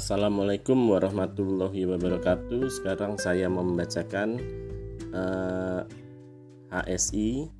Assalamualaikum warahmatullahi wabarakatuh. Sekarang saya membacakan uh, HSI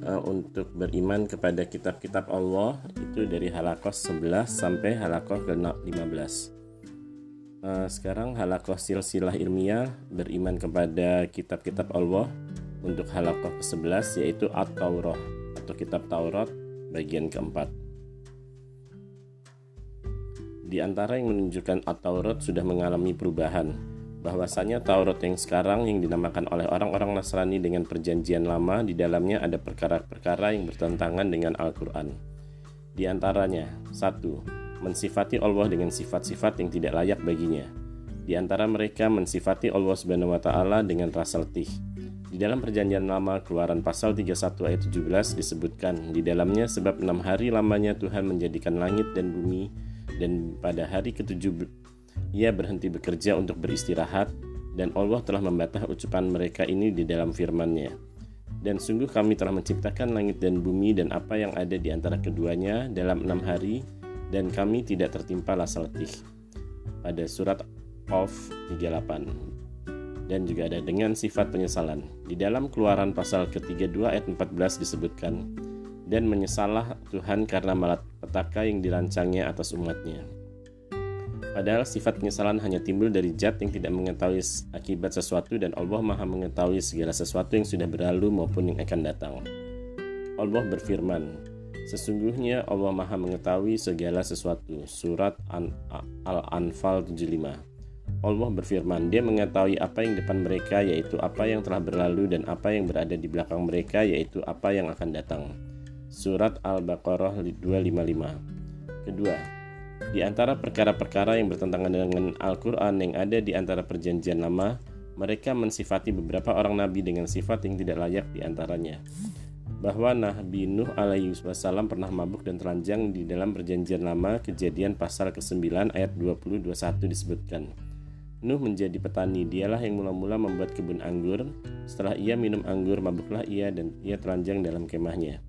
uh, untuk beriman kepada kitab-kitab Allah itu dari halakos 11 sampai halakos ke-15. Uh, sekarang halakos silsilah ilmiah beriman kepada kitab-kitab Allah untuk halakos ke-11 yaitu At-Taurah atau kitab Taurat bagian keempat. Di antara yang menunjukkan At-Taurat sudah mengalami perubahan, bahwasanya Taurat yang sekarang yang dinamakan oleh orang-orang Nasrani dengan perjanjian lama di dalamnya ada perkara-perkara yang bertentangan dengan Al-Quran. Di antaranya, satu, mensifati Allah dengan sifat-sifat yang tidak layak baginya. Di antara mereka mensifati Allah Subhanahu wa taala dengan rasa letih. Di dalam perjanjian lama keluaran pasal 31 ayat 17 disebutkan di dalamnya sebab enam hari lamanya Tuhan menjadikan langit dan bumi dan pada hari ketujuh ia berhenti bekerja untuk beristirahat dan Allah telah membatah ucapan mereka ini di dalam firman-Nya. Dan sungguh kami telah menciptakan langit dan bumi dan apa yang ada di antara keduanya dalam enam hari dan kami tidak tertimpa rasa letih. Pada surat Of 38 dan juga ada dengan sifat penyesalan. Di dalam keluaran pasal ke-32 ayat 14 disebutkan, dan menyesalah Tuhan karena malapetaka yang dirancangnya atas umatnya. Padahal sifat penyesalan hanya timbul dari zat yang tidak mengetahui akibat sesuatu dan Allah maha mengetahui segala sesuatu yang sudah berlalu maupun yang akan datang. Allah berfirman, Sesungguhnya Allah maha mengetahui segala sesuatu. Surat Al-Anfal 75 Allah berfirman, Dia mengetahui apa yang depan mereka, yaitu apa yang telah berlalu, dan apa yang berada di belakang mereka, yaitu apa yang akan datang. Surat Al-Baqarah 255. Kedua, di antara perkara-perkara yang bertentangan dengan Al-Quran yang ada di antara perjanjian lama, mereka mensifati beberapa orang nabi dengan sifat yang tidak layak di antaranya. Bahwa Nabi Nuh alaihi wasallam pernah mabuk dan telanjang di dalam perjanjian lama kejadian pasal ke-9 ayat 20-21 disebutkan. Nuh menjadi petani, dialah yang mula-mula membuat kebun anggur. Setelah ia minum anggur, mabuklah ia dan ia telanjang dalam kemahnya.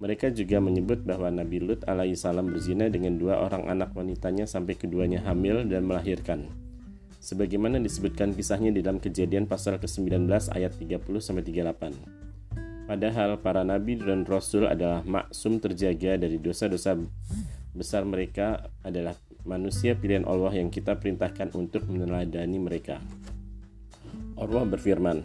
Mereka juga menyebut bahwa Nabi Lut alaihissalam berzina dengan dua orang anak wanitanya sampai keduanya hamil dan melahirkan. Sebagaimana disebutkan kisahnya di dalam kejadian pasal ke-19 ayat 30-38. Padahal para nabi dan rasul adalah maksum terjaga dari dosa-dosa besar mereka adalah manusia pilihan Allah yang kita perintahkan untuk meneladani mereka. Allah berfirman,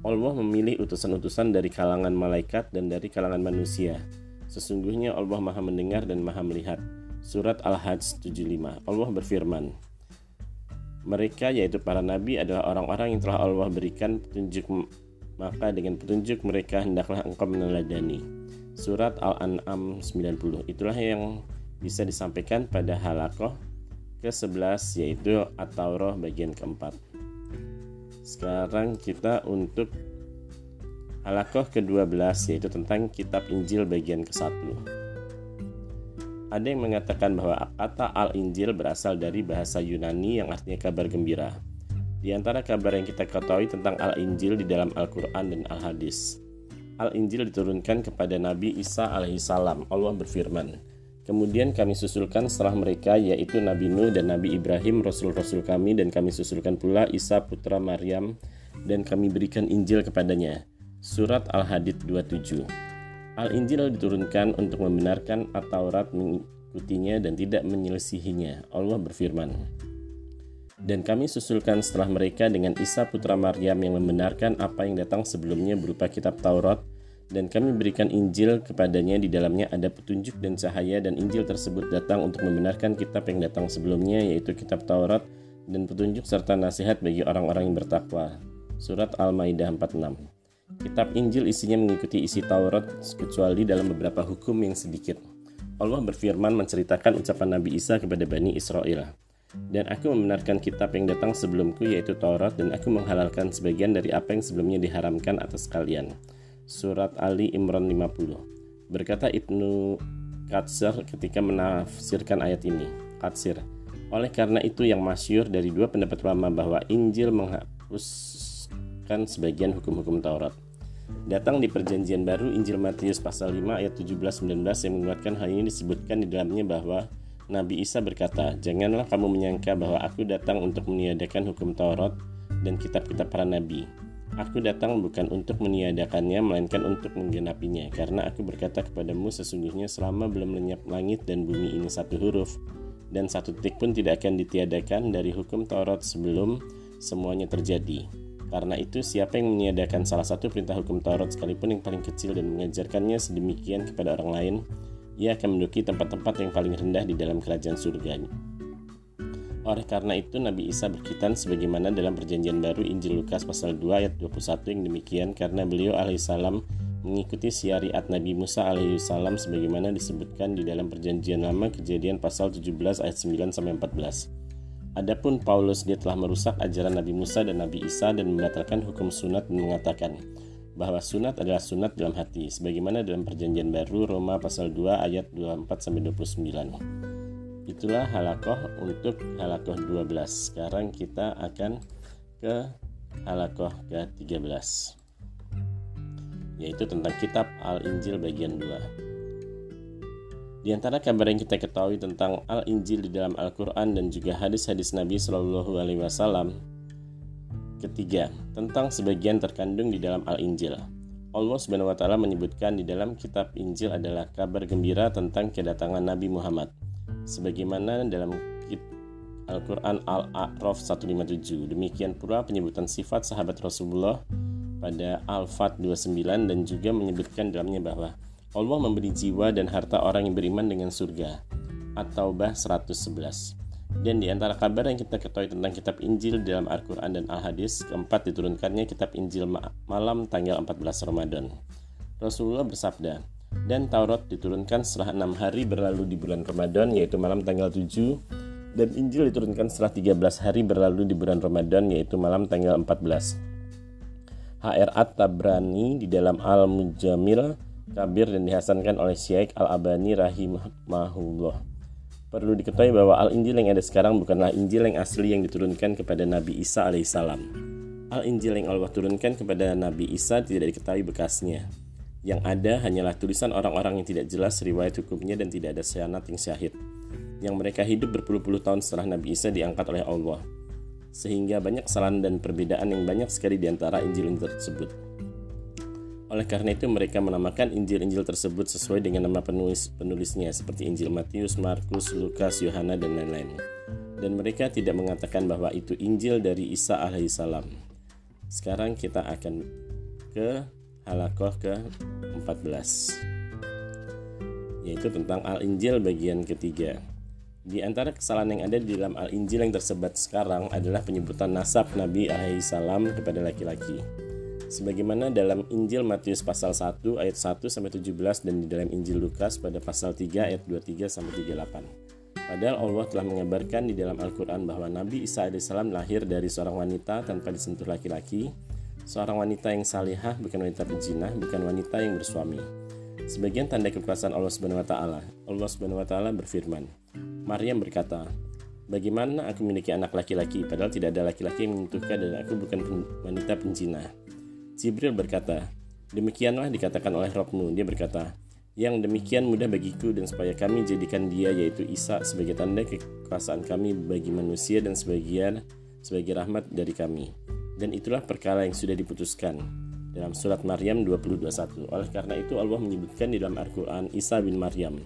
Allah memilih utusan-utusan dari kalangan malaikat dan dari kalangan manusia. Sesungguhnya Allah Maha mendengar dan Maha melihat. Surat Al-Hajj 75. Allah berfirman, mereka yaitu para nabi adalah orang-orang yang telah Allah berikan petunjuk maka dengan petunjuk mereka hendaklah engkau meneladani. Surat Al-An'am 90. Itulah yang bisa disampaikan pada halakoh ke-11 yaitu At-Taurah bagian keempat. Sekarang kita untuk halakoh ke-12 yaitu tentang kitab Injil bagian ke-1. Ada yang mengatakan bahwa kata Al-Injil berasal dari bahasa Yunani yang artinya kabar gembira. Di antara kabar yang kita ketahui tentang Al-Injil di dalam Al-Quran dan Al-Hadis. Al-Injil diturunkan kepada Nabi Isa alaihissalam. Allah berfirman, Kemudian kami susulkan setelah mereka yaitu Nabi Nuh dan Nabi Ibrahim Rasul-Rasul kami dan kami susulkan pula Isa putra Maryam dan kami berikan Injil kepadanya. Surat Al-Hadid 27 Al-Injil diturunkan untuk membenarkan At-Taurat mengikutinya dan tidak menyelisihinya. Allah berfirman, dan kami susulkan setelah mereka dengan Isa putra Maryam yang membenarkan apa yang datang sebelumnya berupa kitab Taurat dan kami berikan Injil kepadanya di dalamnya ada petunjuk dan cahaya dan Injil tersebut datang untuk membenarkan kitab yang datang sebelumnya yaitu kitab Taurat dan petunjuk serta nasihat bagi orang-orang yang bertakwa. Surat Al-Maidah 46. Kitab Injil isinya mengikuti isi Taurat kecuali dalam beberapa hukum yang sedikit. Allah berfirman menceritakan ucapan Nabi Isa kepada Bani Israel. Dan aku membenarkan kitab yang datang sebelumku yaitu Taurat dan aku menghalalkan sebagian dari apa yang sebelumnya diharamkan atas kalian surat Ali Imran 50. Berkata Ibnu Katsir ketika menafsirkan ayat ini. Katsir. Oleh karena itu yang masyur dari dua pendapat ulama bahwa Injil menghapuskan sebagian hukum-hukum Taurat. Datang di perjanjian baru Injil Matius pasal 5 ayat 17-19 yang menguatkan hal ini disebutkan di dalamnya bahwa Nabi Isa berkata, "Janganlah kamu menyangka bahwa aku datang untuk meniadakan hukum Taurat dan kitab-kitab para nabi. Aku datang bukan untuk meniadakannya, melainkan untuk menggenapinya. Karena aku berkata kepadamu, sesungguhnya selama belum lenyap langit dan bumi ini satu huruf, dan satu titik pun tidak akan ditiadakan dari hukum Taurat sebelum semuanya terjadi. Karena itu, siapa yang meniadakan salah satu perintah hukum Taurat sekalipun yang paling kecil dan mengajarkannya sedemikian kepada orang lain, ia akan menduduki tempat-tempat yang paling rendah di dalam kerajaan surga. Oleh karena itu Nabi Isa berkitan sebagaimana dalam perjanjian baru Injil Lukas pasal 2 ayat 21 yang demikian karena beliau alaihissalam mengikuti syariat Nabi Musa alaihissalam sebagaimana disebutkan di dalam perjanjian lama kejadian pasal 17 ayat 9 sampai 14. Adapun Paulus dia telah merusak ajaran Nabi Musa dan Nabi Isa dan membatalkan hukum sunat mengatakan bahwa sunat adalah sunat dalam hati sebagaimana dalam perjanjian baru Roma pasal 2 ayat 24 sampai 29. Itulah halakoh untuk halakoh 12. Sekarang kita akan ke halakoh ke-13 yaitu tentang kitab Al-Injil bagian 2. Di antara kabar yang kita ketahui tentang Al-Injil di dalam Al-Quran dan juga hadis-hadis Nabi Shallallahu Alaihi Wasallam. Ketiga, tentang sebagian terkandung di dalam Al-Injil. Allah Subhanahu wa taala menyebutkan di dalam kitab Injil adalah kabar gembira tentang kedatangan Nabi Muhammad sebagaimana dalam Al-Quran Al-A'raf 157. Demikian pula penyebutan sifat sahabat Rasulullah pada Al-Fat 29 dan juga menyebutkan dalamnya bahwa Allah memberi jiwa dan harta orang yang beriman dengan surga. At-Taubah 111. Dan di antara kabar yang kita ketahui tentang kitab Injil dalam Al-Quran dan Al-Hadis, keempat diturunkannya kitab Injil malam tanggal 14 Ramadan. Rasulullah bersabda, dan Taurat diturunkan setelah enam hari berlalu di bulan Ramadan yaitu malam tanggal 7 dan Injil diturunkan setelah 13 hari berlalu di bulan Ramadan yaitu malam tanggal 14. HR At-Tabrani di dalam Al-Mujamil Kabir dan dihasankan oleh Syekh Al-Abani rahimahullah. Perlu diketahui bahwa Al-Injil yang ada sekarang bukanlah Injil yang asli yang diturunkan kepada Nabi Isa alaihissalam. Al-Injil yang Allah turunkan kepada Nabi Isa tidak diketahui bekasnya. Yang ada hanyalah tulisan orang-orang yang tidak jelas riwayat hukumnya dan tidak ada syanat yang syahid. Yang mereka hidup berpuluh-puluh tahun setelah Nabi Isa diangkat oleh Allah. Sehingga banyak kesalahan dan perbedaan yang banyak sekali di antara Injil-Injil tersebut. Oleh karena itu mereka menamakan Injil-Injil tersebut sesuai dengan nama penulis penulisnya seperti Injil Matius, Markus, Lukas, Yohana dan lain-lain. Dan mereka tidak mengatakan bahwa itu Injil dari Isa alaihissalam. Sekarang kita akan ke halakoh ke-14 yaitu tentang Al-Injil bagian ketiga. Di antara kesalahan yang ada di dalam Al-Injil yang tersebat sekarang adalah penyebutan nasab Nabi alaihi salam kepada laki-laki. Sebagaimana dalam Injil Matius pasal 1 ayat 1 sampai 17 dan di dalam Injil Lukas pada pasal 3 ayat 23 sampai 38. Padahal Allah telah mengabarkan di dalam Al-Quran bahwa Nabi Isa alaihissalam lahir dari seorang wanita tanpa disentuh laki-laki Seorang wanita yang salihah bukan wanita pejinah, bukan wanita yang bersuami. Sebagian tanda kekuasaan Allah Subhanahu wa taala. Allah Subhanahu wa taala berfirman, Maryam berkata, "Bagaimana aku memiliki anak laki-laki padahal tidak ada laki-laki yang menentukan dan aku bukan wanita penjina?" Jibril berkata, "Demikianlah dikatakan oleh Rabbmu." Dia berkata, yang demikian mudah bagiku dan supaya kami jadikan dia yaitu Isa sebagai tanda kekuasaan kami bagi manusia dan sebagian sebagai rahmat dari kami dan itulah perkara yang sudah diputuskan dalam surat Maryam 20:21. Oleh karena itu Allah menyebutkan di dalam Al-Qur'an Isa bin Maryam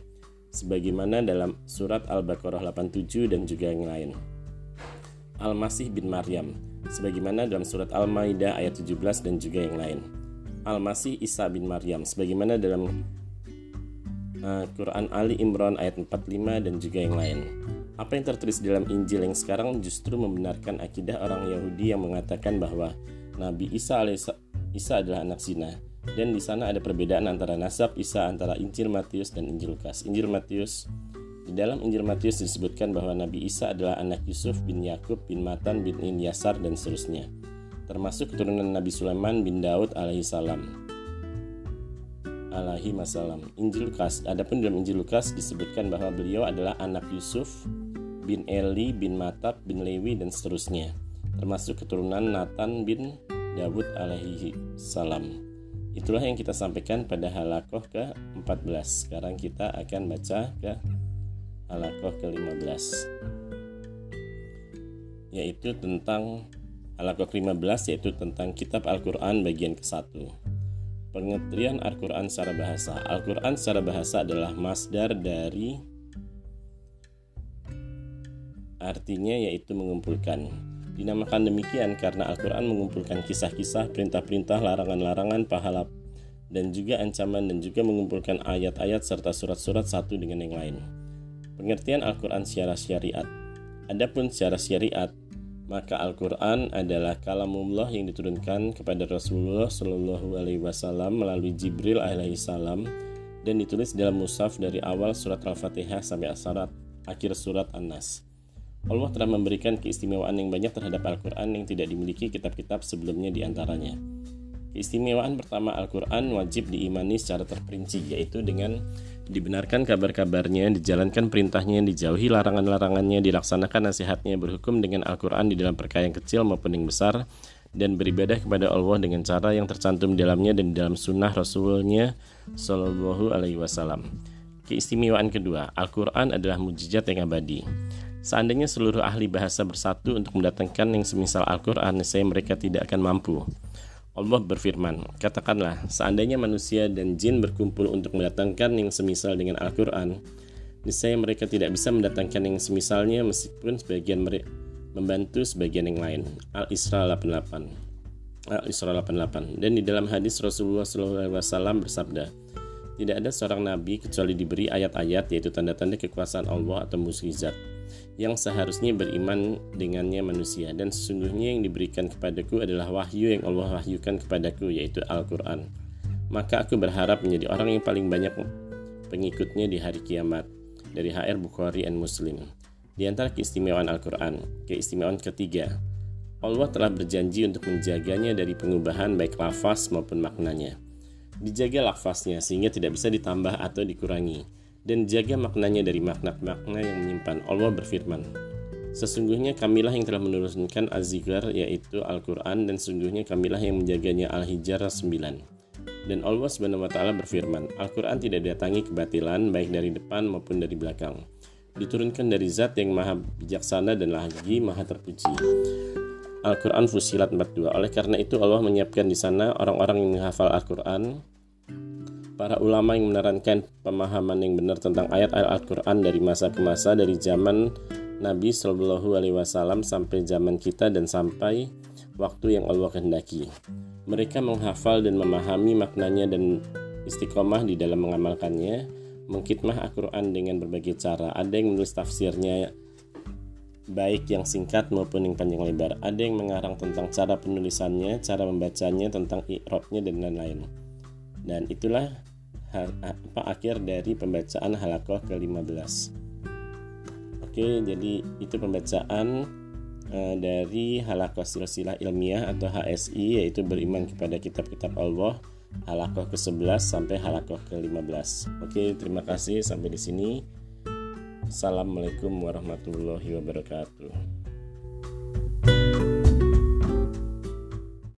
sebagaimana dalam surat Al-Baqarah 87 dan juga yang lain. Al-Masih bin Maryam sebagaimana dalam surat Al-Maidah ayat 17 dan juga yang lain. Al-Masih Isa bin Maryam sebagaimana dalam uh, Quran Ali Imran ayat 45 dan juga yang lain. Apa yang tertulis dalam Injil yang sekarang justru membenarkan akidah orang Yahudi yang mengatakan bahwa Nabi Isa Isa adalah anak zina. Dan di sana ada perbedaan antara nasab Isa antara Injil Matius dan Injil Lukas. Injil Matius di dalam Injil Matius disebutkan bahwa Nabi Isa adalah anak Yusuf bin Yakub bin Matan bin Ilyasar dan seterusnya, termasuk keturunan Nabi Sulaiman bin Daud alaihissalam alaihi wasallam. Injil Lukas. Adapun dalam Injil Lukas disebutkan bahwa beliau adalah anak Yusuf bin Eli bin Matat bin Lewi dan seterusnya, termasuk keturunan Nathan bin Dawud alaihi salam. Itulah yang kita sampaikan pada halakoh ke-14. Sekarang kita akan baca ke halakoh ke-15 yaitu tentang halakoh ke-15 yaitu tentang kitab Al-Quran bagian ke-1 pengertian Al-Quran secara bahasa. Al-Quran secara bahasa adalah masdar dari artinya yaitu mengumpulkan. Dinamakan demikian karena Al-Quran mengumpulkan kisah-kisah, perintah-perintah, larangan-larangan, pahala dan juga ancaman dan juga mengumpulkan ayat-ayat serta surat-surat satu dengan yang lain. Pengertian Al-Quran secara syariat. Adapun secara syariat, maka Al-Quran adalah kalamullah yang diturunkan kepada Rasulullah Shallallahu Alaihi Wasallam melalui Jibril alaihissalam dan ditulis dalam mushaf dari awal surat Al-Fatihah sampai surat akhir surat An-Nas. Allah telah memberikan keistimewaan yang banyak terhadap Al-Quran yang tidak dimiliki kitab-kitab sebelumnya di antaranya. Keistimewaan pertama Al-Quran wajib diimani secara terperinci, yaitu dengan dibenarkan kabar-kabarnya, dijalankan perintahnya, dijauhi larangan-larangannya, dilaksanakan nasihatnya, berhukum dengan Al-Quran di dalam perkara yang kecil maupun yang besar, dan beribadah kepada Allah dengan cara yang tercantum di dalamnya dan di dalam sunnah Rasulnya Shallallahu Alaihi Wasallam. Keistimewaan kedua, Al-Quran adalah mujizat yang abadi. Seandainya seluruh ahli bahasa bersatu untuk mendatangkan yang semisal Al-Quran, saya mereka tidak akan mampu. Allah berfirman, katakanlah, seandainya manusia dan jin berkumpul untuk mendatangkan yang semisal dengan Al-Quran, niscaya mereka tidak bisa mendatangkan yang semisalnya meskipun sebagian mereka membantu sebagian yang lain. Al-Isra 88. Al-Isra 88. Dan di dalam hadis Rasulullah SAW bersabda, tidak ada seorang nabi kecuali diberi ayat-ayat yaitu tanda-tanda kekuasaan Allah atau mukjizat yang seharusnya beriman dengannya manusia dan sesungguhnya yang diberikan kepadaku adalah wahyu yang Allah wahyukan kepadaku yaitu Al-Qur'an. Maka aku berharap menjadi orang yang paling banyak pengikutnya di hari kiamat dari HR Bukhari dan Muslim. Di antara keistimewaan Al-Qur'an, keistimewaan ketiga, Allah telah berjanji untuk menjaganya dari pengubahan baik lafaz maupun maknanya. Dijaga lafaznya sehingga tidak bisa ditambah atau dikurangi dan jaga maknanya dari makna-makna yang menyimpan. Allah berfirman, Sesungguhnya kamilah yang telah menurunkan Az-Zikr yaitu Al-Quran dan sesungguhnya kamilah yang menjaganya Al-Hijrah 9. Dan Allah Subhanahu wa berfirman, Al-Quran tidak datangi kebatilan baik dari depan maupun dari belakang. Diturunkan dari zat yang maha bijaksana dan lagi maha terpuji. Al-Quran Fusilat 42. Oleh karena itu Allah menyiapkan di sana orang-orang yang menghafal Al-Quran para ulama yang menerangkan pemahaman yang benar tentang ayat-ayat Al-Quran dari masa ke masa dari zaman Nabi Shallallahu Alaihi Wasallam sampai zaman kita dan sampai waktu yang Allah kehendaki. Mereka menghafal dan memahami maknanya dan istiqomah di dalam mengamalkannya, mengkitmah Al-Quran dengan berbagai cara. Ada yang menulis tafsirnya baik yang singkat maupun yang panjang lebar. Ada yang mengarang tentang cara penulisannya, cara membacanya, tentang i'robnya dan lain-lain. Dan itulah apa akhir dari pembacaan halakoh ke-15. Oke, jadi itu pembacaan uh, dari halakoh silsilah ilmiah atau HSI yaitu beriman kepada kitab-kitab Allah halakoh ke-11 sampai halakoh ke-15. Oke, terima kasih sampai di sini. Assalamualaikum warahmatullahi wabarakatuh.